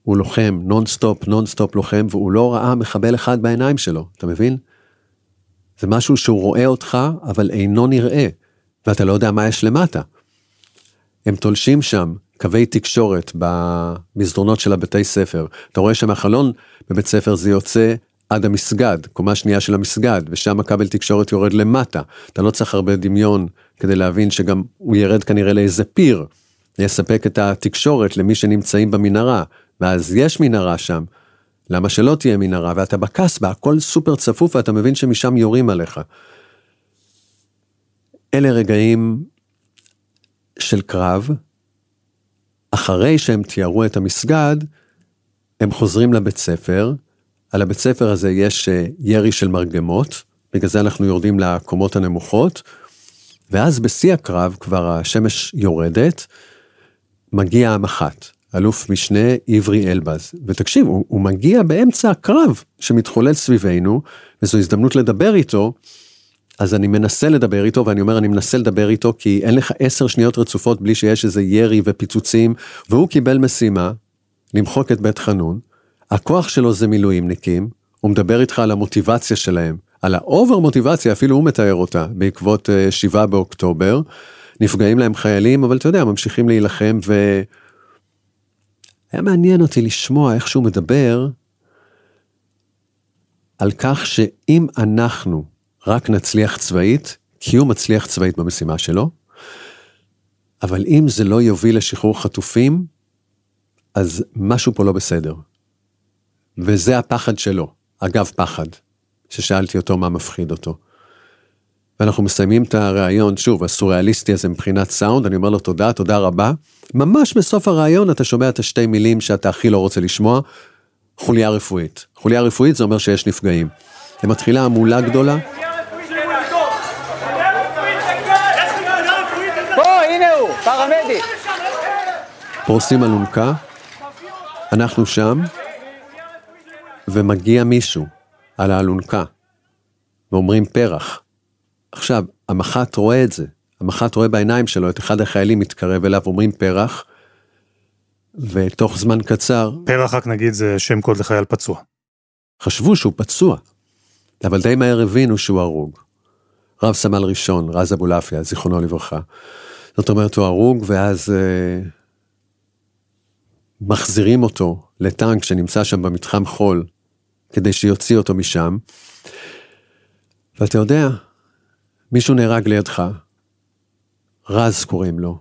הוא לוחם, נונסטופ, נונסטופ לוחם, והוא לא ראה מחבל אחד בעיניים שלו, אתה מבין? זה משהו שהוא רואה אותך, אבל אינו נראה, ואתה לא יודע מה יש למטה. הם תולשים שם קווי תקשורת במסדרונות של הבתי ספר. אתה רואה שמהחלון בבית ספר זה יוצא עד המסגד, קומה שנייה של המסגד, ושם הכבל תקשורת יורד למטה. אתה לא צריך הרבה דמיון כדי להבין שגם הוא ירד כנראה לאיזה פיר, יספק את התקשורת למי שנמצאים במנהרה, ואז יש מנהרה שם. למה שלא תהיה מנהרה? ואתה בקסבה, הכל סופר צפוף ואתה מבין שמשם יורים עליך. אלה רגעים של קרב. אחרי שהם תיארו את המסגד, הם חוזרים לבית ספר. על הבית ספר הזה יש אה, ירי של מרגמות, בגלל זה אנחנו יורדים לקומות הנמוכות. ואז בשיא הקרב, כבר השמש יורדת, מגיע המח"ט, אלוף משנה עברי אלבז. ותקשיב, הוא, הוא מגיע באמצע הקרב שמתחולל סביבנו, וזו הזדמנות לדבר איתו, אז אני מנסה לדבר איתו, ואני אומר, אני מנסה לדבר איתו, כי אין לך עשר שניות רצופות בלי שיש איזה ירי ופיצוצים, והוא קיבל משימה, למחוק את בית חנון. הכוח שלו זה מילואימניקים, הוא מדבר איתך על המוטיבציה שלהם, על ה over מוטיבציה, אפילו הוא מתאר אותה, בעקבות אה, 7 באוקטובר. נפגעים להם חיילים, אבל אתה יודע, ממשיכים להילחם, ו... היה מעניין אותי לשמוע איך שהוא מדבר על כך שאם אנחנו רק נצליח צבאית, כי הוא מצליח צבאית במשימה שלו, אבל אם זה לא יוביל לשחרור חטופים, אז משהו פה לא בסדר. וזה הפחד שלו, אגב פחד, ששאלתי אותו מה מפחיד אותו. ואנחנו מסיימים את הראיון, שוב, הסוריאליסטי הזה מבחינת סאונד, אני אומר לו תודה, תודה רבה. ממש בסוף הראיון אתה שומע את השתי מילים שאתה הכי לא רוצה לשמוע, חוליה רפואית. חוליה רפואית זה אומר שיש נפגעים. ומתחילה המולה גדולה. פה, הנה הוא, פרמדיק. פורסים אלונקה, אנחנו שם, ומגיע מישהו על האלונקה, ואומרים פרח. עכשיו, המח"ט רואה את זה, המח"ט רואה בעיניים שלו את אחד החיילים מתקרב אליו, אומרים פרח, ותוך זמן קצר... פרח רק נגיד זה שם קוד לחייל פצוע. חשבו שהוא פצוע, אבל די מהר הבינו שהוא הרוג. רב סמל ראשון, רז אבולעפיה, זיכרונו לברכה. זאת אומרת, הוא הרוג, ואז אה, מחזירים אותו לטנק שנמצא שם במתחם חול, כדי שיוציא אותו משם. ואתה יודע, מישהו נהרג לידך, רז קוראים לו.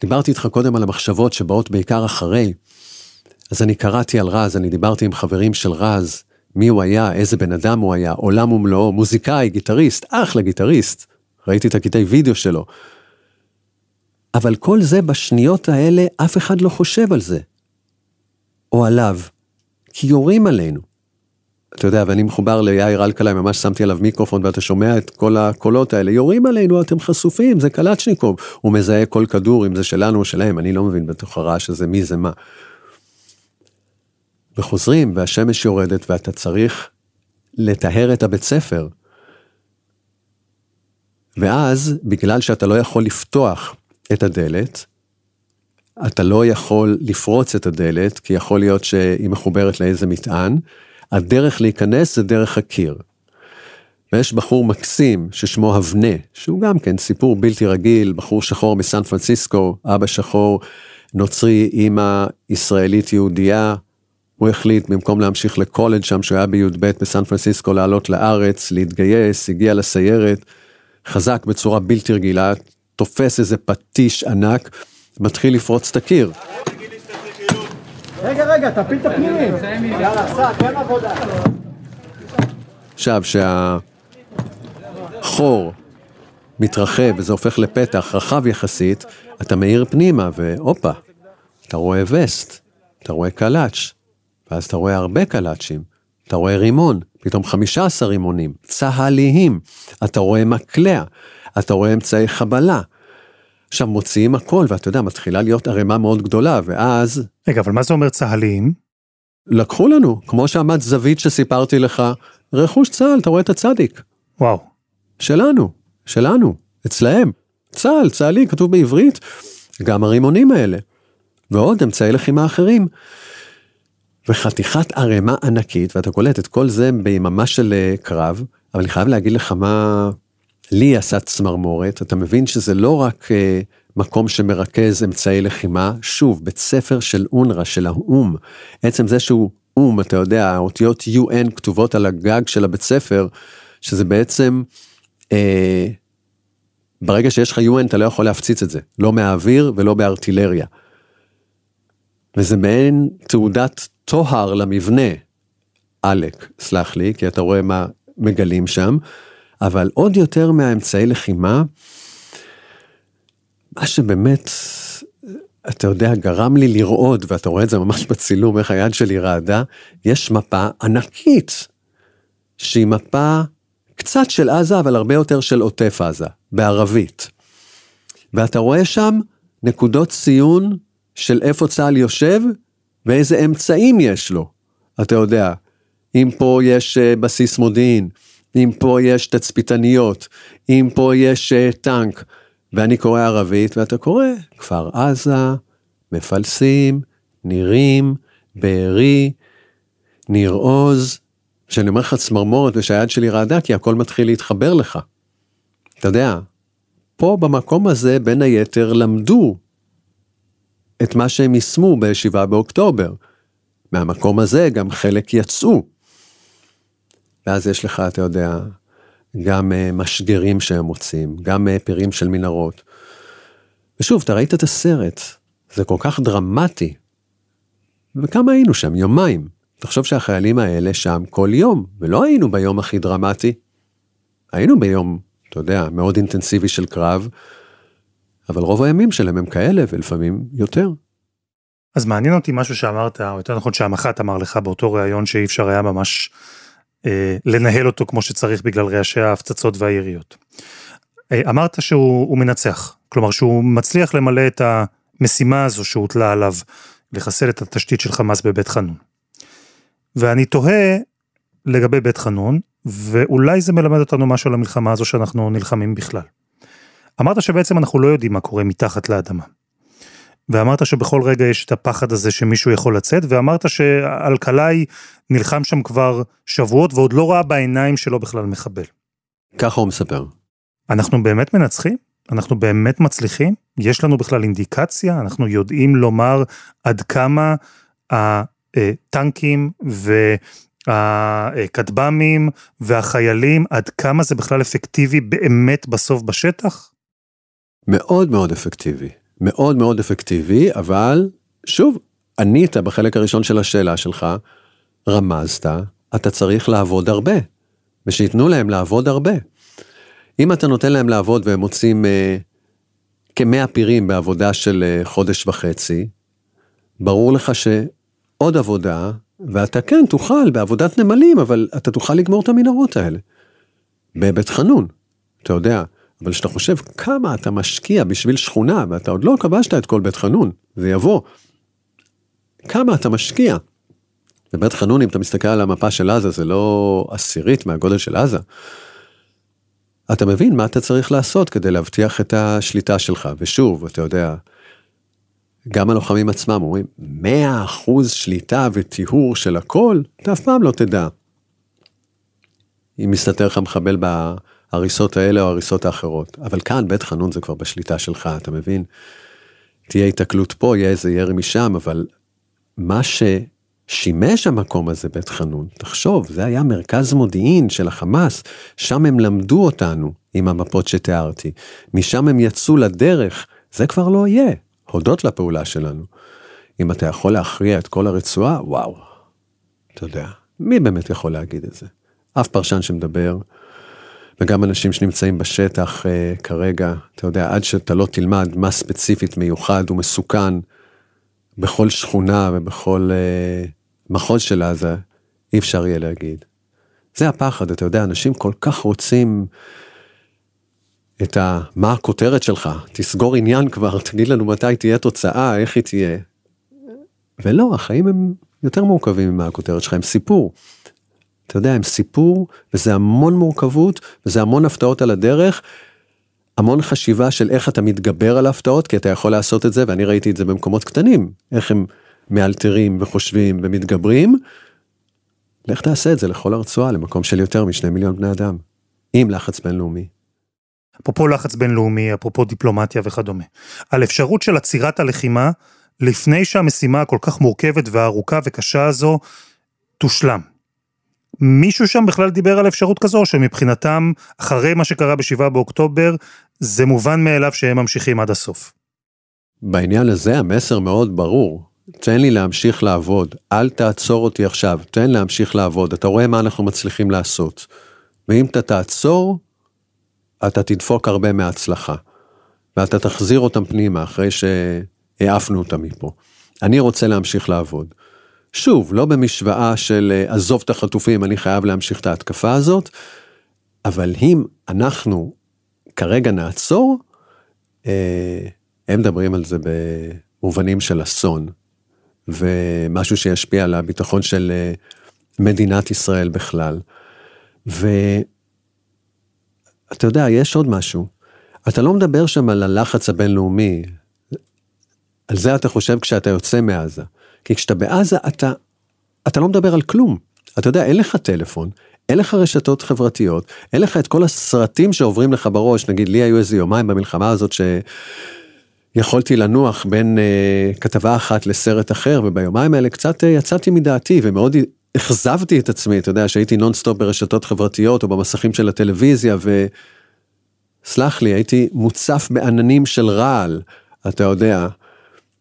דיברתי איתך קודם על המחשבות שבאות בעיקר אחרי, אז אני קראתי על רז, אני דיברתי עם חברים של רז, מי הוא היה, איזה בן אדם הוא היה, עולם ומלואו, מוזיקאי, גיטריסט, אחלה גיטריסט, ראיתי את הקטעי וידאו שלו. אבל כל זה בשניות האלה, אף אחד לא חושב על זה. או עליו, כי יורים עלינו. אתה יודע, ואני מחובר ליאיר אלקלעי, ממש שמתי עליו מיקרופון ואתה שומע את כל הקולות האלה, יורים עלינו, אתם חשופים, זה קלצ'ניקוב. הוא מזהה כל כדור, אם זה שלנו או שלהם, אני לא מבין בתוך הרעש הזה מי זה מה. וחוזרים, והשמש יורדת, ואתה צריך לטהר את הבית ספר. ואז, בגלל שאתה לא יכול לפתוח את הדלת, אתה לא יכול לפרוץ את הדלת, כי יכול להיות שהיא מחוברת לאיזה מטען, הדרך להיכנס זה דרך הקיר. ויש בחור מקסים ששמו אבנה, שהוא גם כן סיפור בלתי רגיל, בחור שחור מסן פרנסיסקו, אבא שחור, נוצרי, אימא ישראלית יהודייה. הוא החליט במקום להמשיך לקולג' שם שהוא היה בי"ב בסן פרנסיסקו לעלות לארץ, להתגייס, הגיע לסיירת, חזק בצורה בלתי רגילה, תופס איזה פטיש ענק, מתחיל לפרוץ את הקיר. רגע, רגע, תפיל את הפנימי. יאללה, סע, תן עבודה. עכשיו, שהחור מתרחב וזה הופך לפתח רחב יחסית, אתה מאיר פנימה והופה, אתה רואה וסט, אתה רואה קלאץ', ואז אתה רואה הרבה קלאצ'ים, אתה רואה רימון, פתאום 15 רימונים, צה"ליים, אתה רואה מקלע, אתה רואה אמצעי חבלה. עכשיו מוציאים הכל, ואתה יודע, מתחילה להיות ערימה מאוד גדולה, ואז... רגע, אבל מה זה אומר צה"ליים? לקחו לנו, כמו שעמד זווית שסיפרתי לך, רכוש צה"ל, אתה רואה את הצדיק. וואו. שלנו, שלנו, אצלהם. צה"ל, צה"לי, כתוב בעברית, גם הרימונים האלה. ועוד אמצעי לחימה אחרים. וחתיכת ערימה ענקית, ואתה קולט את כל זה ביממה של אה, קרב, אבל אני חייב להגיד לך מה לי עשה צמרמורת, אתה מבין שזה לא רק uh, מקום שמרכז אמצעי לחימה, שוב, בית ספר של אונר"א, של האו"ם, עצם זה שהוא או"ם, אתה יודע, האותיות UN כתובות על הגג של הבית ספר, שזה בעצם, uh, ברגע שיש לך UN אתה לא יכול להפציץ את זה, לא מהאוויר ולא בארטילריה. וזה מעין תעודת טוהר למבנה, עלק, סלח לי, כי אתה רואה מה מגלים שם, אבל עוד יותר מהאמצעי לחימה, מה שבאמת, אתה יודע, גרם לי לרעוד, ואתה רואה את זה ממש בצילום, איך היד שלי רעדה, יש מפה ענקית, שהיא מפה קצת של עזה, אבל הרבה יותר של עוטף עזה, בערבית. ואתה רואה שם נקודות ציון של איפה צה"ל יושב ואיזה אמצעים יש לו. אתה יודע, אם פה יש אה, בסיס מודיעין, אם פה יש תצפיתניות, אם פה יש אה, טנק, ואני קורא ערבית, ואתה קורא כפר עזה, מפלסים, נירים, בארי, ניר עוז, שאני אומר לך צמרמורת ושהיד שלי רעדה, כי הכל מתחיל להתחבר לך. אתה יודע, פה במקום הזה, בין היתר, למדו את מה שהם יישמו ב-7 באוקטובר. מהמקום הזה גם חלק יצאו. ואז יש לך, אתה יודע, גם uh, משגרים שהם מוצאים, גם uh, פירים של מנהרות. ושוב, אתה ראית את הסרט, זה כל כך דרמטי. וכמה היינו שם? יומיים. תחשוב שהחיילים האלה שם כל יום, ולא היינו ביום הכי דרמטי. היינו ביום, אתה יודע, מאוד אינטנסיבי של קרב, אבל רוב הימים שלהם הם כאלה, ולפעמים יותר. אז מעניין אותי משהו שאמרת, או יותר נכון שהמח"ט אמר לך באותו ראיון שאי אפשר היה ממש אה, לנהל אותו כמו שצריך בגלל רעשי ההפצצות והיריות. אה, אמרת שהוא מנצח, כלומר שהוא מצליח למלא את המשימה הזו שהוטלה עליו, לחסל את התשתית של חמאס בבית חנון. ואני תוהה לגבי בית חנון, ואולי זה מלמד אותנו משהו על המלחמה הזו שאנחנו נלחמים בכלל. אמרת שבעצם אנחנו לא יודעים מה קורה מתחת לאדמה. ואמרת שבכל רגע יש את הפחד הזה שמישהו יכול לצאת, ואמרת שאלקלעי נלחם שם כבר שבועות ועוד לא ראה בעיניים שלו בכלל מחבל. ככה הוא מספר. אנחנו באמת מנצחים? אנחנו באמת מצליחים? יש לנו בכלל אינדיקציה? אנחנו יודעים לומר עד כמה הטנקים והכטב"מים והחיילים, עד כמה זה בכלל אפקטיבי באמת בסוף בשטח? מאוד מאוד אפקטיבי. מאוד מאוד אפקטיבי, אבל שוב, ענית בחלק הראשון של השאלה שלך, רמזת, אתה צריך לעבוד הרבה, ושייתנו להם לעבוד הרבה. אם אתה נותן להם לעבוד והם מוצאים אה, כמאה פירים בעבודה של אה, חודש וחצי, ברור לך שעוד עבודה, ואתה כן תוכל בעבודת נמלים, אבל אתה תוכל לגמור את המנהרות האלה. בבית חנון, אתה יודע, אבל כשאתה חושב כמה אתה משקיע בשביל שכונה, ואתה עוד לא כבשת את כל בית חנון, זה יבוא. כמה אתה משקיע. ובית חנון, אם אתה מסתכל על המפה של עזה, זה לא עשירית מהגודל של עזה. אתה מבין מה אתה צריך לעשות כדי להבטיח את השליטה שלך. ושוב, אתה יודע, גם הלוחמים עצמם אומרים, 100% שליטה וטיהור של הכל, אתה אף פעם לא תדע. אם מסתתר לך מחבל ההריסות האלה או ההריסות האחרות. אבל כאן בית חנון זה כבר בשליטה שלך, אתה מבין? תהיה התקלות פה, יהיה איזה ירי משם, אבל מה ששימש המקום הזה, בית חנון, תחשוב, זה היה מרכז מודיעין של החמאס, שם הם למדו אותנו עם המפות שתיארתי, משם הם יצאו לדרך, זה כבר לא יהיה, הודות לפעולה שלנו. אם אתה יכול להכריע את כל הרצועה, וואו, אתה יודע, מי באמת יכול להגיד את זה? אף פרשן שמדבר, וגם אנשים שנמצאים בשטח uh, כרגע, אתה יודע, עד שאתה לא תלמד מה ספציפית מיוחד ומסוכן בכל שכונה ובכל uh, מחוז של עזה, אי אפשר יהיה להגיד. זה הפחד, אתה יודע, אנשים כל כך רוצים את ה... מה הכותרת שלך, תסגור עניין כבר, תגיד לנו מתי תהיה תוצאה, איך היא תהיה. ולא, החיים הם יותר מורכבים ממה הכותרת שלך, הם סיפור. אתה יודע, הם סיפור, וזה המון מורכבות, וזה המון הפתעות על הדרך, המון חשיבה של איך אתה מתגבר על ההפתעות, כי אתה יכול לעשות את זה, ואני ראיתי את זה במקומות קטנים, איך הם מאלתרים וחושבים ומתגברים. לך תעשה את זה לכל הרצועה, למקום של יותר משני מיליון בני אדם, עם לחץ בינלאומי. אפרופו לחץ בינלאומי, אפרופו דיפלומטיה וכדומה. על אפשרות של עצירת הלחימה, לפני שהמשימה הכל כך מורכבת והארוכה וקשה הזו תושלם. מישהו שם בכלל דיבר על אפשרות כזו, שמבחינתם, אחרי מה שקרה ב-7 באוקטובר, זה מובן מאליו שהם ממשיכים עד הסוף? בעניין הזה המסר מאוד ברור. תן לי להמשיך לעבוד, אל תעצור אותי עכשיו, תן להמשיך לעבוד, אתה רואה מה אנחנו מצליחים לעשות. ואם אתה תעצור, אתה תדפוק הרבה מההצלחה. ואתה תחזיר אותם פנימה אחרי שהעפנו אותם מפה. אני רוצה להמשיך לעבוד. שוב, לא במשוואה של אה, עזוב את החטופים, אני חייב להמשיך את ההתקפה הזאת, אבל אם אנחנו כרגע נעצור, אה, הם מדברים על זה במובנים של אסון, ומשהו שישפיע על הביטחון של אה, מדינת ישראל בכלל. ואתה יודע, יש עוד משהו. אתה לא מדבר שם על הלחץ הבינלאומי, על זה אתה חושב כשאתה יוצא מעזה. כי כשאתה בעזה אתה, אתה לא מדבר על כלום. אתה יודע, אין לך טלפון, אין לך רשתות חברתיות, אין לך את כל הסרטים שעוברים לך בראש, נגיד לי היו איזה יומיים במלחמה הזאת שיכולתי לנוח בין אה, כתבה אחת לסרט אחר, וביומיים האלה קצת אה, יצאתי מדעתי ומאוד אכזבתי את עצמי, אתה יודע, שהייתי נונסטופ ברשתות חברתיות או במסכים של הטלוויזיה, וסלח לי, הייתי מוצף בעננים של רעל, אתה יודע,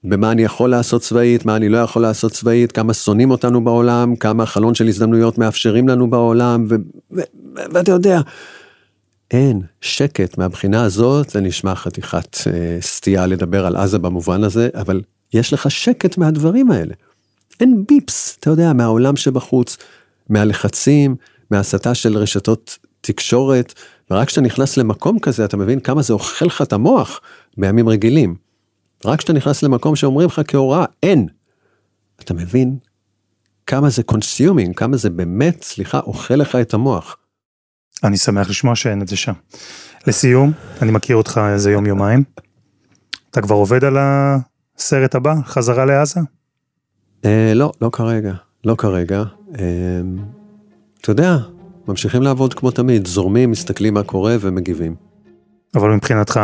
במה אני יכול לעשות צבאית, מה אני לא יכול לעשות צבאית, כמה שונאים אותנו בעולם, כמה חלון של הזדמנויות מאפשרים לנו בעולם, ואתה יודע, אין, שקט מהבחינה הזאת, זה נשמע חתיכת אה, סטייה לדבר על עזה במובן הזה, אבל יש לך שקט מהדברים האלה. אין ביפס, אתה יודע, מהעולם שבחוץ, מהלחצים, מהסתה של רשתות תקשורת, ורק כשאתה נכנס למקום כזה אתה מבין כמה זה אוכל לך את המוח בימים רגילים. רק כשאתה נכנס למקום שאומרים לך כהוראה, אין. אתה מבין כמה זה consuming, כמה זה באמת, סליחה, אוכל לך את המוח. אני שמח לשמוע שאין את זה שם. לסיום, אני מכיר אותך איזה יום יומיים. אתה כבר עובד על הסרט הבא, חזרה לעזה? אה, לא, לא כרגע, לא כרגע. אה, אתה יודע, ממשיכים לעבוד כמו תמיד, זורמים, מסתכלים מה קורה ומגיבים. אבל מבחינתך,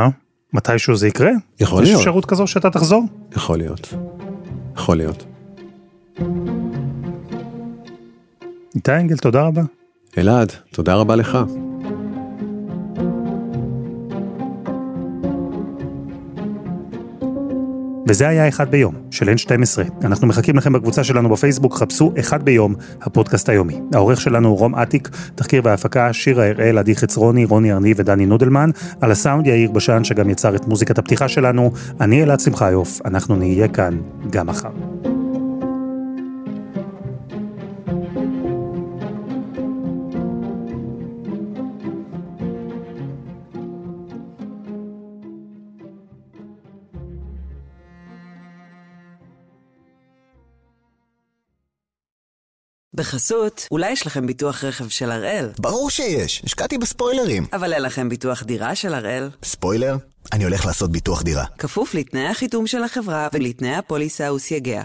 מתישהו זה יקרה? יכול להיות. יש אפשרות כזו שאתה תחזור? יכול להיות. יכול להיות. איתי אנגל, תודה רבה. אלעד, תודה רבה לך. וזה היה אחד ביום, של N12. אנחנו מחכים לכם בקבוצה שלנו בפייסבוק, חפשו אחד ביום, הפודקאסט היומי. העורך שלנו הוא רום אטיק, תחקיר והפקה, שירה הראל, עדי חצרוני, רוני ארני ודני נודלמן. על הסאונד יאיר בשן, שגם יצר את מוזיקת הפתיחה שלנו. אני אלעד שמחיוף, אנחנו נהיה כאן גם מחר. בחסות, אולי יש לכם ביטוח רכב של הראל? ברור שיש, השקעתי בספוילרים. אבל אין לכם ביטוח דירה של הראל? ספוילר? אני הולך לעשות ביטוח דירה. כפוף לתנאי החיתום של החברה ולתנאי הפוליסה וסייגיה.